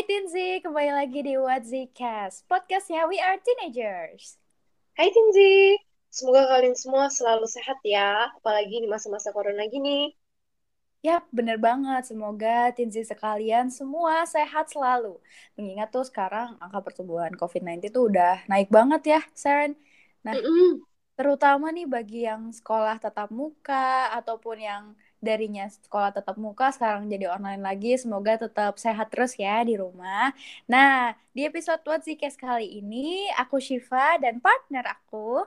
Hai Tinzi, kembali lagi di What Zcast, podcastnya We Are Teenagers. Hai Tinzi, semoga kalian semua selalu sehat ya, apalagi di masa-masa corona gini. Yap, bener banget. Semoga Tinzi sekalian semua sehat selalu. Mengingat tuh sekarang angka pertumbuhan COVID-19 tuh udah naik banget ya, Saren. Nah, Mm -mm. Terutama nih bagi yang sekolah tatap muka ataupun yang darinya sekolah tatap muka sekarang jadi online lagi. Semoga tetap sehat terus ya di rumah. Nah, di episode What Zcast kali ini, aku Shiva dan partner aku.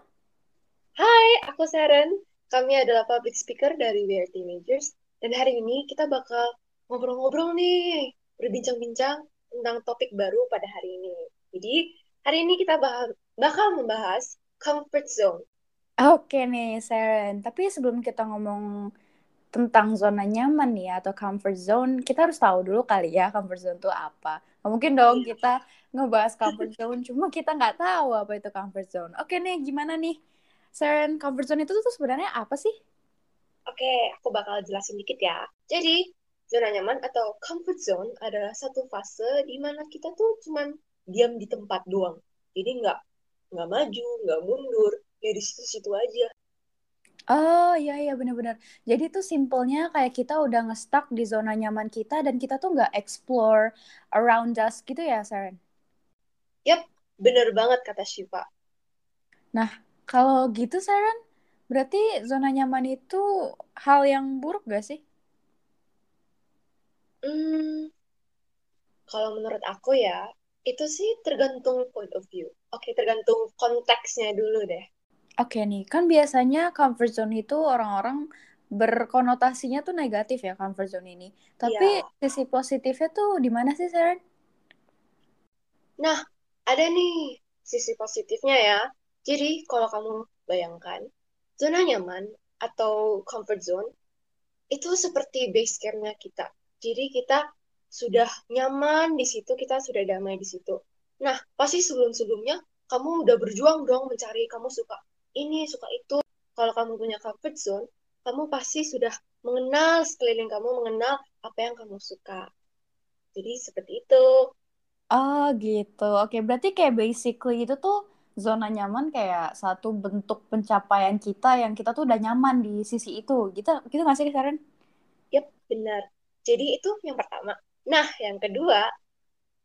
Hai, aku Saren. Kami adalah public speaker dari We Are Teenagers. Dan hari ini kita bakal ngobrol-ngobrol nih, berbincang-bincang tentang topik baru pada hari ini. Jadi, hari ini kita bakal membahas comfort zone. Oke nih, Saren. Tapi sebelum kita ngomong tentang zona nyaman nih atau comfort zone, kita harus tahu dulu kali ya comfort zone itu apa. Nggak mungkin dong Iya. kita ngebahas comfort zone, cuma kita nggak tahu apa itu comfort zone. Oke nih, gimana nih? Saren, comfort zone itu tuh sebenarnya apa sih? Oke, aku bakal jelasin dikit ya. Jadi, zona nyaman atau comfort zone adalah satu fase di mana kita tuh cuman diam di tempat doang. Jadi nggak nggak maju, nggak mundur, ya di situ-situ aja. Oh iya iya benar-benar. Jadi tuh simpelnya kayak kita udah nge-stuck di zona nyaman kita dan kita tuh nggak explore around us gitu ya, Saren? Yap, bener banget kata Shiva. Nah, kalau gitu Saren, berarti zona nyaman itu hal yang buruk gak sih? Hmm, kalau menurut aku ya, itu sih tergantung point of view. Oke, tergantung konteksnya dulu deh. Oke nih, kan biasanya comfort zone itu orang-orang berkonotasinya tuh negatif ya comfort zone ini. Tapi Iya. sisi positifnya tuh di mana sih, Saren? Nah, ada nih sisi positifnya ya. Jadi, kalau kamu bayangkan, zona nyaman atau comfort zone itu seperti base campnya kita. Jadi, kita sudah nyaman di situ, kita sudah damai di situ. Nah, pasti sebelum-sebelumnya kamu udah berjuang dong mencari kamu suka ini, suka itu. Kalau kamu punya comfort zone, kamu pasti sudah mengenal sekeliling kamu, mengenal apa yang kamu suka. Jadi, seperti itu. Oh gitu. Oke, berarti kayak basically itu tuh zona nyaman kayak satu bentuk pencapaian kita yang kita tuh udah nyaman di sisi itu. Gitu, gitu gak sih, Saren? Yap, benar. Jadi itu yang pertama. Nah, yang kedua,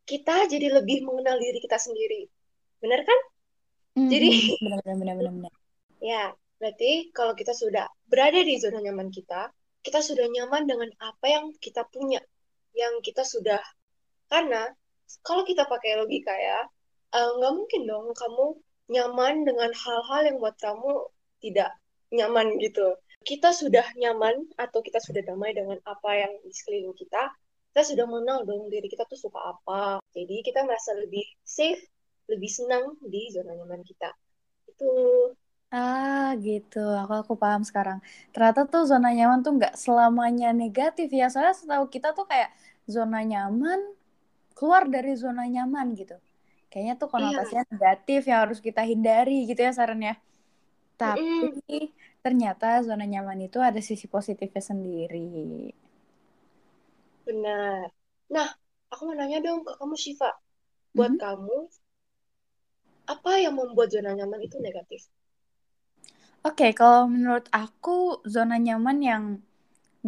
kita jadi lebih mengenal diri kita sendiri. Benar kan? Jadi, Mhm, benar benar benar benar benar. Ya, berarti kalau kita sudah berada di zona nyaman kita, kita sudah nyaman dengan apa yang kita punya, yang kita sudah. Karena kalau kita pakai logika ya, eh, nggak mungkin dong kamu nyaman dengan hal-hal yang buat kamu tidak nyaman gitu. Kita sudah nyaman atau kita sudah damai dengan apa yang di sekeliling kita, kita sudah mengenal dong diri kita tuh suka apa. Jadi kita merasa lebih safe, lebih senang di zona nyaman kita. Itu Ah gitu, aku aku paham sekarang. Ternyata tuh zona nyaman tuh nggak selamanya negatif ya. Soalnya setahu kita tuh kayak zona nyaman keluar dari zona nyaman gitu. Kayaknya tuh iya. konotasinya negatif yang harus kita hindari gitu ya Saren ya. Tapi Mm-mm. ternyata zona nyaman itu ada sisi positifnya sendiri. Benar. Nah, aku mau nanya dong ke kamu Shiva. Buat Mhm. kamu, apa yang membuat zona nyaman itu negatif? Oke, kalau menurut aku zona nyaman yang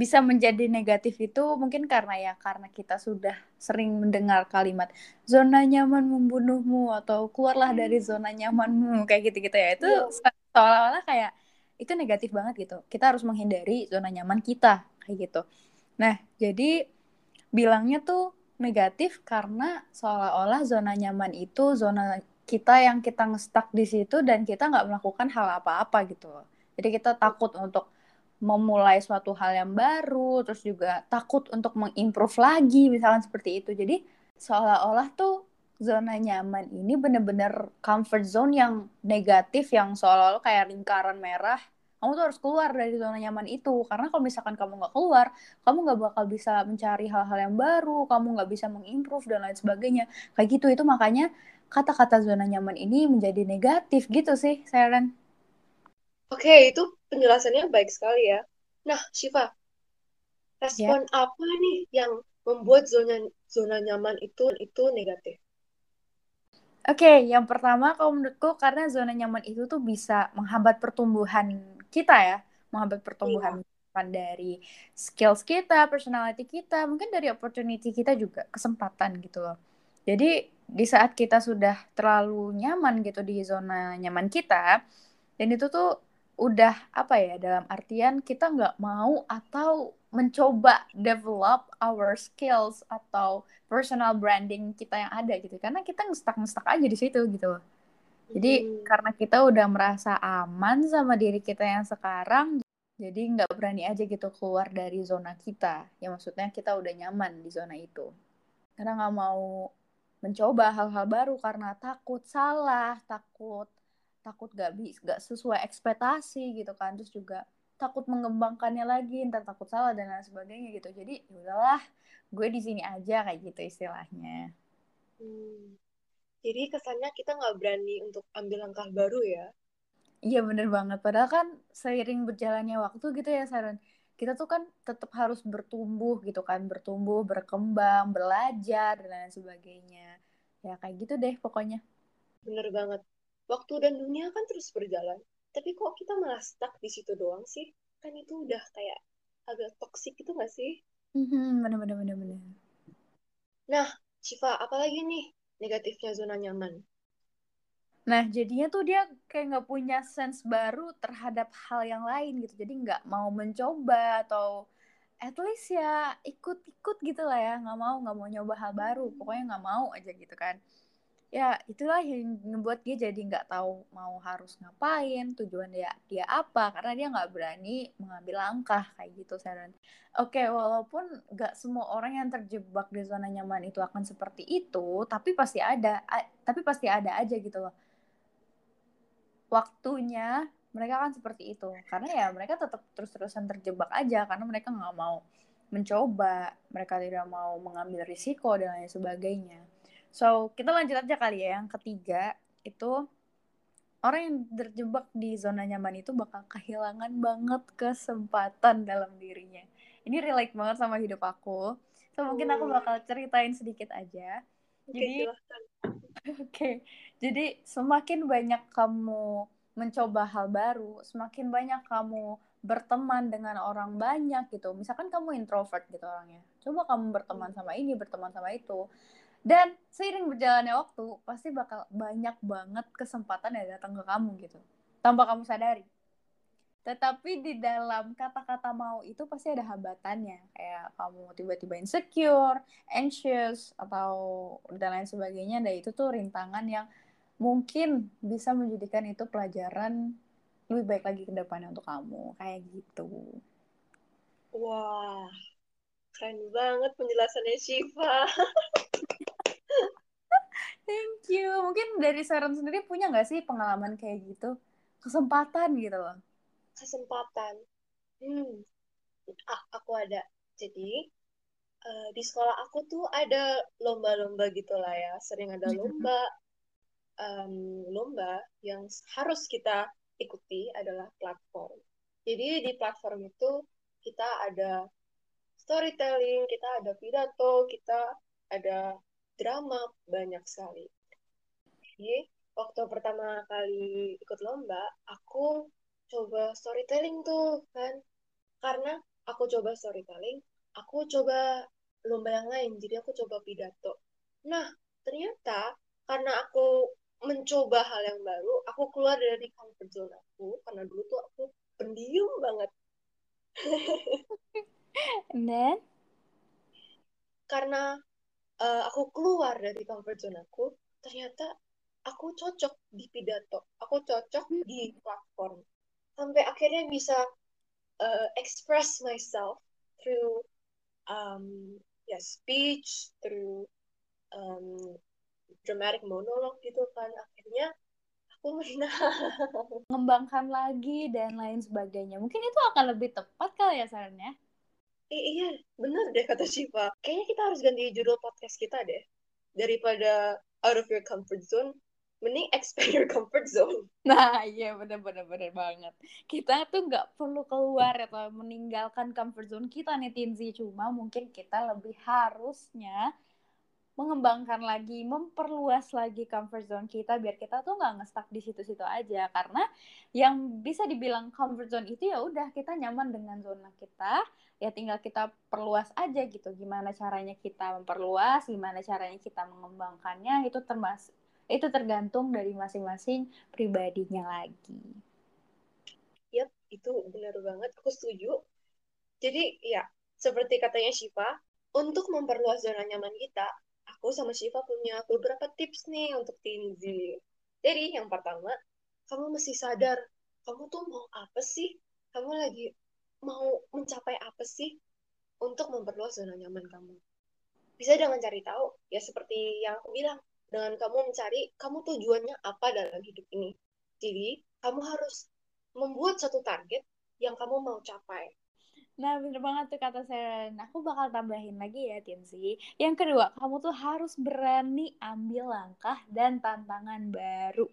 bisa menjadi negatif itu mungkin karena ya karena kita sudah sering mendengar kalimat zona nyaman membunuhmu atau keluarlah dari zona nyamanmu kayak gitu-gitu ya. Itu Iya. se- seolah-olah kayak itu negatif banget gitu. Kita harus menghindari zona nyaman kita kayak gitu. Nah, jadi bilangnya tuh negatif karena seolah-olah zona nyaman itu zona kita yang kita ngestak di situ dan kita nggak melakukan hal apa-apa gitu loh. Jadi kita takut untuk memulai suatu hal yang baru, terus juga takut untuk mengimprove lagi, misalkan seperti itu. Jadi seolah-olah tuh zona nyaman ini bener-bener comfort zone yang negatif, yang seolah-olah kayak lingkaran merah. Kamu tuh harus keluar dari zona nyaman itu, karena kalau misalkan kamu nggak keluar, kamu nggak bakal bisa mencari hal-hal yang baru, kamu nggak bisa mengimprove dan lain sebagainya. Kayak gitu, itu makanya kata-kata zona nyaman ini menjadi negatif gitu sih, Saren. Oke, itu penjelasannya baik sekali ya. Nah, Shiva, respon apa nih yang membuat zona zona nyaman itu itu negatif? Oke, okay, yang pertama kalau menurutku karena zona nyaman itu tuh bisa menghambat pertumbuhan kita ya, menghambat pertumbuhan iya. dari skills kita, personality kita, mungkin dari opportunity kita juga kesempatan gitu loh. Jadi di saat kita sudah terlalu nyaman gitu di zona nyaman kita, dan itu tuh udah apa ya dalam artian kita nggak mau atau mencoba develop our skills atau personal branding kita yang ada gitu. Karena kita ngestak-ngestak aja di situ gitu. Jadi hmm. karena kita udah merasa aman sama diri kita yang sekarang jadi nggak berani aja gitu keluar dari zona kita. Ya maksudnya kita udah nyaman di zona itu. Karena nggak mau mencoba hal-hal baru karena takut salah takut takut gak bisa gak sesuai ekspektasi gitu kan. Terus juga takut mengembangkannya lagi ntar takut salah dan lain sebagainya gitu. Jadi ya udahlah gue di sini aja kayak gitu istilahnya. Hmm. jadi kesannya kita nggak berani untuk ambil langkah baru ya? Iya bener banget. Padahal kan seiring berjalannya waktu gitu ya Saran kita tuh kan tetap harus bertumbuh gitu kan bertumbuh berkembang belajar dan lain sebagainya. Ya kayak gitu deh pokoknya. Bener banget. Waktu dan dunia kan terus berjalan tapi kok kita malah stuck di situ doang sih? Kan itu udah kayak agak toksik gitu gak sih? Mm-hmm, bener bener bener nah Shiva apalagi nih negatifnya zona nyaman nah jadinya tuh dia kayak nggak punya sense baru terhadap hal yang lain gitu. Jadi nggak mau mencoba atau at least ya ikut-ikut gitu lah ya. Nggak mau nggak mau nyoba hal baru. Pokoknya nggak mau aja gitu kan. Ya itulah yang membuat dia jadi nggak tahu mau harus ngapain tujuan dia dia apa. Karena dia nggak berani mengambil langkah kayak gitu Sharon. Oke walaupun nggak semua orang yang terjebak di zona nyaman itu akan seperti itu tapi pasti ada tapi pasti ada aja gitu loh waktunya mereka kan seperti itu karena ya mereka tetap terus-terusan terjebak aja karena mereka nggak mau mencoba mereka tidak mau mengambil risiko dan lain sebagainya So, kita lanjut aja kali ya. Yang ketiga, itu orang yang terjebak di zona nyaman itu bakal kehilangan banget kesempatan dalam dirinya. Ini relate banget sama hidup aku. So, mungkin aku oh. bakal ceritain sedikit aja. Okay, Jadi, Oke. Jadi, semakin banyak kamu mencoba hal baru, semakin banyak kamu berteman dengan orang banyak gitu. Misalkan kamu introvert gitu orangnya. Coba kamu berteman sama ini, berteman sama itu dan seiring berjalannya waktu pasti bakal banyak banget kesempatan yang datang ke kamu gitu tanpa kamu sadari tetapi di dalam kata-kata mau itu pasti ada hambatannya kayak kamu tiba-tiba insecure, anxious atau dan lain sebagainya dan itu tuh rintangan yang mungkin bisa menjadikan itu pelajaran lebih baik lagi ke depannya untuk kamu kayak gitu. Wah, keren banget penjelasannya Shiva. Thank you. Mungkin dari Sharon sendiri punya nggak sih pengalaman kayak gitu? Kesempatan gitu loh. Kesempatan. Hmm. Ah, aku ada. Jadi, uh, di sekolah aku tuh ada lomba-lomba gitu lah ya. Sering ada lomba. Um, lomba yang harus kita ikuti adalah platform. Jadi di platform itu kita ada storytelling, kita ada pidato, kita ada drama banyak sekali. Jadi, waktu pertama kali ikut lomba, aku coba storytelling tuh kan. Karena aku coba storytelling, aku coba lomba yang lain. Jadi aku coba pidato. Nah, ternyata karena aku mencoba hal yang baru, aku keluar dari comfort zone aku. Karena dulu tuh aku pendiam banget. And then? Karena uh, aku keluar dari comfort zone aku ternyata aku cocok di pidato aku cocok di platform sampai akhirnya bisa uh, express myself through um, ya yeah, speech through um, dramatic monologue gitu kan akhirnya aku mengembangkan lagi dan lain sebagainya mungkin itu akan lebih tepat kali ya sarannya Eh, iya, bener deh kata Shiva. Kayaknya kita harus ganti judul podcast kita deh. Daripada out of your comfort zone, mending expand your comfort zone. Nah, iya bener banget. Kita tuh nggak perlu keluar atau meninggalkan comfort zone kita nih Tinzi. Cuma mungkin kita lebih harusnya mengembangkan lagi, memperluas lagi comfort zone kita biar kita tuh nggak ngestak di situ-situ aja. Karena yang bisa dibilang comfort zone itu ya udah kita nyaman dengan zona kita, ya tinggal kita perluas aja gitu. Gimana caranya kita memperluas, gimana caranya kita mengembangkannya itu termasuk itu tergantung dari masing-masing pribadinya lagi. Yap, itu benar banget. Aku setuju. Jadi ya, seperti katanya Shiva, untuk memperluas zona nyaman kita, aku sama Shiva punya beberapa tips nih untuk Tinzi. Jadi yang pertama, kamu mesti sadar, kamu tuh mau apa sih? Kamu lagi mau mencapai apa sih untuk memperluas zona nyaman kamu? Bisa dengan cari tahu, ya seperti yang aku bilang, dengan kamu mencari kamu tujuannya apa dalam hidup ini. Jadi, kamu harus membuat satu target yang kamu mau capai. Nah, bener banget tuh kata Seren. Aku bakal tambahin lagi ya, Tinsi. Yang kedua, kamu tuh harus berani ambil langkah dan tantangan baru.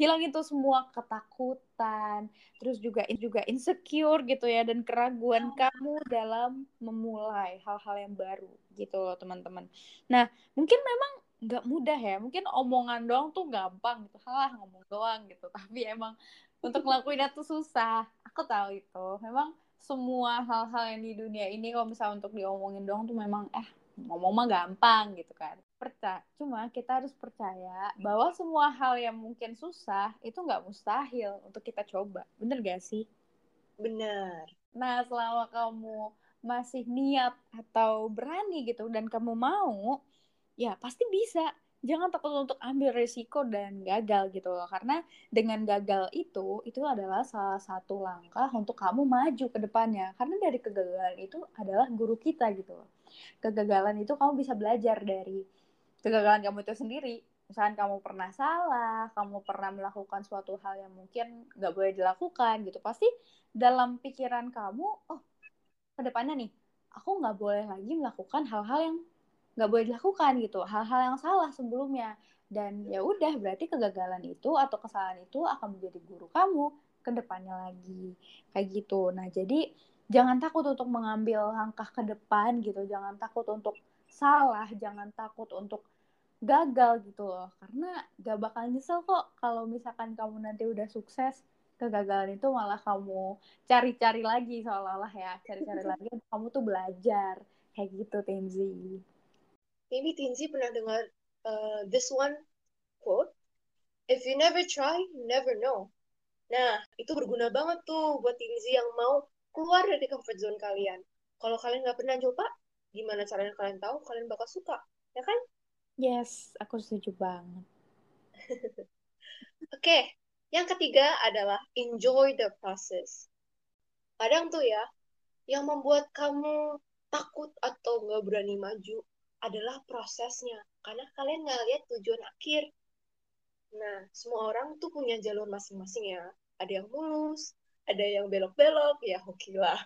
Hilangin tuh semua ketakutan, terus juga juga insecure gitu ya, dan keraguan kamu dalam memulai hal-hal yang baru gitu loh, teman-teman. Nah, mungkin memang nggak mudah ya. Mungkin omongan doang tuh gampang gitu. Halah ngomong doang gitu. Tapi emang untuk ngelakuin itu susah. Aku tahu itu. Memang semua hal-hal yang di dunia ini kalau misalnya untuk diomongin doang tuh memang eh ngomong mah gampang gitu kan. Percaya cuma kita harus percaya bahwa semua hal yang mungkin susah itu nggak mustahil untuk kita coba. Bener gak sih? Bener. Nah selama kamu masih niat atau berani gitu dan kamu mau ya pasti bisa. Jangan takut untuk ambil resiko dan gagal gitu loh. Karena dengan gagal itu itu adalah salah satu langkah untuk kamu maju ke depannya. Karena dari kegagalan itu adalah guru kita gitu loh. Kegagalan itu kamu bisa belajar dari kegagalan kamu itu sendiri. Misalkan kamu pernah salah kamu pernah melakukan suatu hal yang mungkin nggak boleh dilakukan gitu. Pasti dalam pikiran kamu oh ke depannya nih aku nggak boleh lagi melakukan hal-hal yang nggak boleh dilakukan gitu hal-hal yang salah sebelumnya. Dan ya udah berarti kegagalan itu atau kesalahan itu akan menjadi guru kamu ke depannya lagi. Kayak gitu. Nah jadi jangan takut untuk mengambil langkah ke depan gitu. Jangan takut untuk salah jangan takut untuk gagal gitu loh. Karena gak bakal nyesel kok kalau misalkan kamu nanti udah sukses kegagalan itu malah kamu cari-cari lagi seolah-olah ya. Cari-cari lagi kamu tuh belajar. Kayak gitu Tenzi maybe Tinzi pernah dengar uh, this one quote, if you never try, you never know. Nah, itu berguna banget tuh buat Tinzi yang mau keluar dari comfort zone kalian. Kalau kalian nggak pernah coba, gimana caranya kalian tahu kalian bakal suka, ya kan? Yes, aku setuju banget. Oke, okay. yang ketiga adalah enjoy the process. Kadang tuh ya, yang membuat kamu takut atau nggak berani maju adalah prosesnya. Karena kalian nggak lihat tujuan akhir. Nah semua orang tuh punya jalur masing-masing ya. Ada yang mulus ada yang belok-belok ya hokilah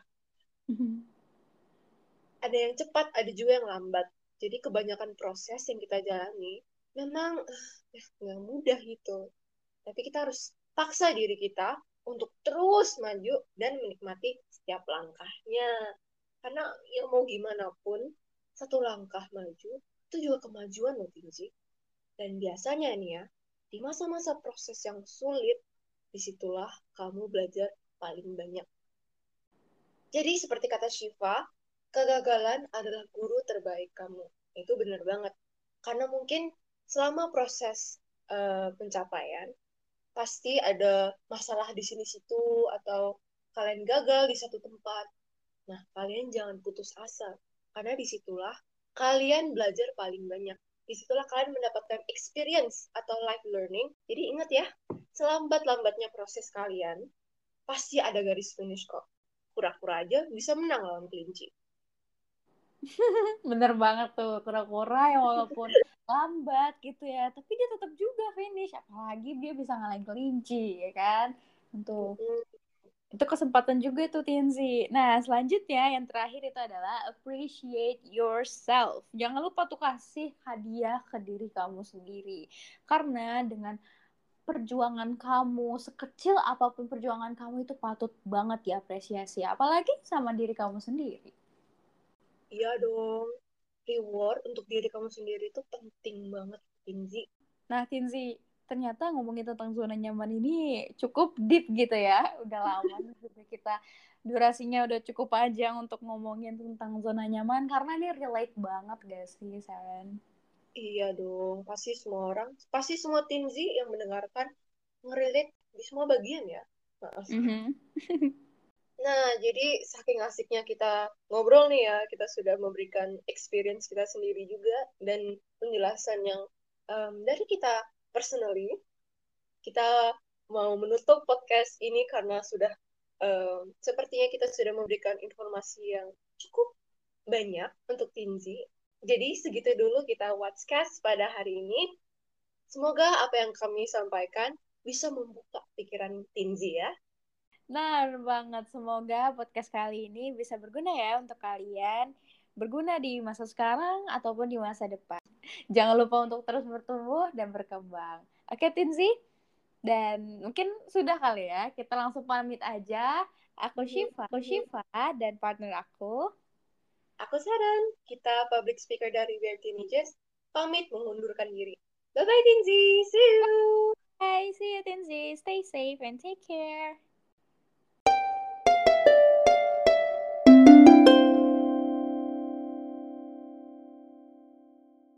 ada yang cepat ada juga yang lambat. Jadi kebanyakan proses yang kita jalani memang uh, nggak mudah gitu. Tapi kita harus paksa diri kita untuk terus maju dan menikmati setiap langkahnya. Karena yang mau gimana pun satu langkah maju itu juga kemajuan loh Tinji. Dan biasanya nih ya, di masa-masa proses yang sulit, di situlah kamu belajar paling banyak. Jadi seperti kata Shiva, kegagalan adalah guru terbaik kamu. Itu benar banget. Karena mungkin selama proses uh, pencapaian, pasti ada masalah di sini-situ atau kalian gagal di satu tempat. Nah, kalian jangan putus asa karena di situlah kalian belajar paling banyak. Di situlah kalian mendapatkan experience atau life learning. Jadi ingat ya, selambat-lambatnya proses kalian, pasti ada garis finish kok. Kura-kura aja bisa menang lawan kelinci. Bener banget tuh, kura-kura yang walaupun lambat gitu ya, tapi dia tetap juga finish. Apalagi dia bisa ngalahin kelinci, ya kan? Untuk. Itu kesempatan juga tuh Tinzi. Nah, selanjutnya yang terakhir itu adalah appreciate yourself. Jangan lupa tuh kasih hadiah ke diri kamu sendiri. Karena dengan perjuangan kamu, sekecil apa pun perjuangan kamu itu patut banget diapresiasi. Apalagi sama diri kamu sendiri. Iya dong. Reward untuk diri kamu sendiri itu penting banget, Tinzi. Nah, Tinzi, ternyata ngomongin tentang zona nyaman ini cukup deep gitu ya. Udah lama kita durasinya udah cukup panjang untuk ngomongin tentang zona nyaman karena ini relate banget gak sih, Saren? Iya dong, pasti semua orang, pasti semua Tinzi yang mendengarkan ngerelate di semua bagian ya. Mm -hmm. Nah, jadi saking asiknya kita ngobrol nih ya, kita sudah memberikan experience kita sendiri juga dan penjelasan yang um, dari kita personally kita mau menutup podcast ini karena sudah um, sepertinya kita sudah memberikan informasi yang cukup banyak untuk Tinzi. Jadi segitu dulu kita Watchcast pada hari ini. Semoga apa yang kami sampaikan bisa membuka pikiran Tinzi ya. Nah, banget. Semoga podcast kali ini bisa berguna ya untuk kalian. Berguna di masa sekarang ataupun di masa depan. Jangan lupa untuk terus bertumbuh dan berkembang. Oke, Tinzi? Dan mungkin sudah kali ya, kita langsung pamit aja. Aku Shiva, aku Shiva dan partner aku. Aku Saran, kita public speaker dari Weird Teenagers, pamit mengundurkan diri. Bye-bye, Tinzi. See you. Bye, see you, Tinzi. Stay safe and take care.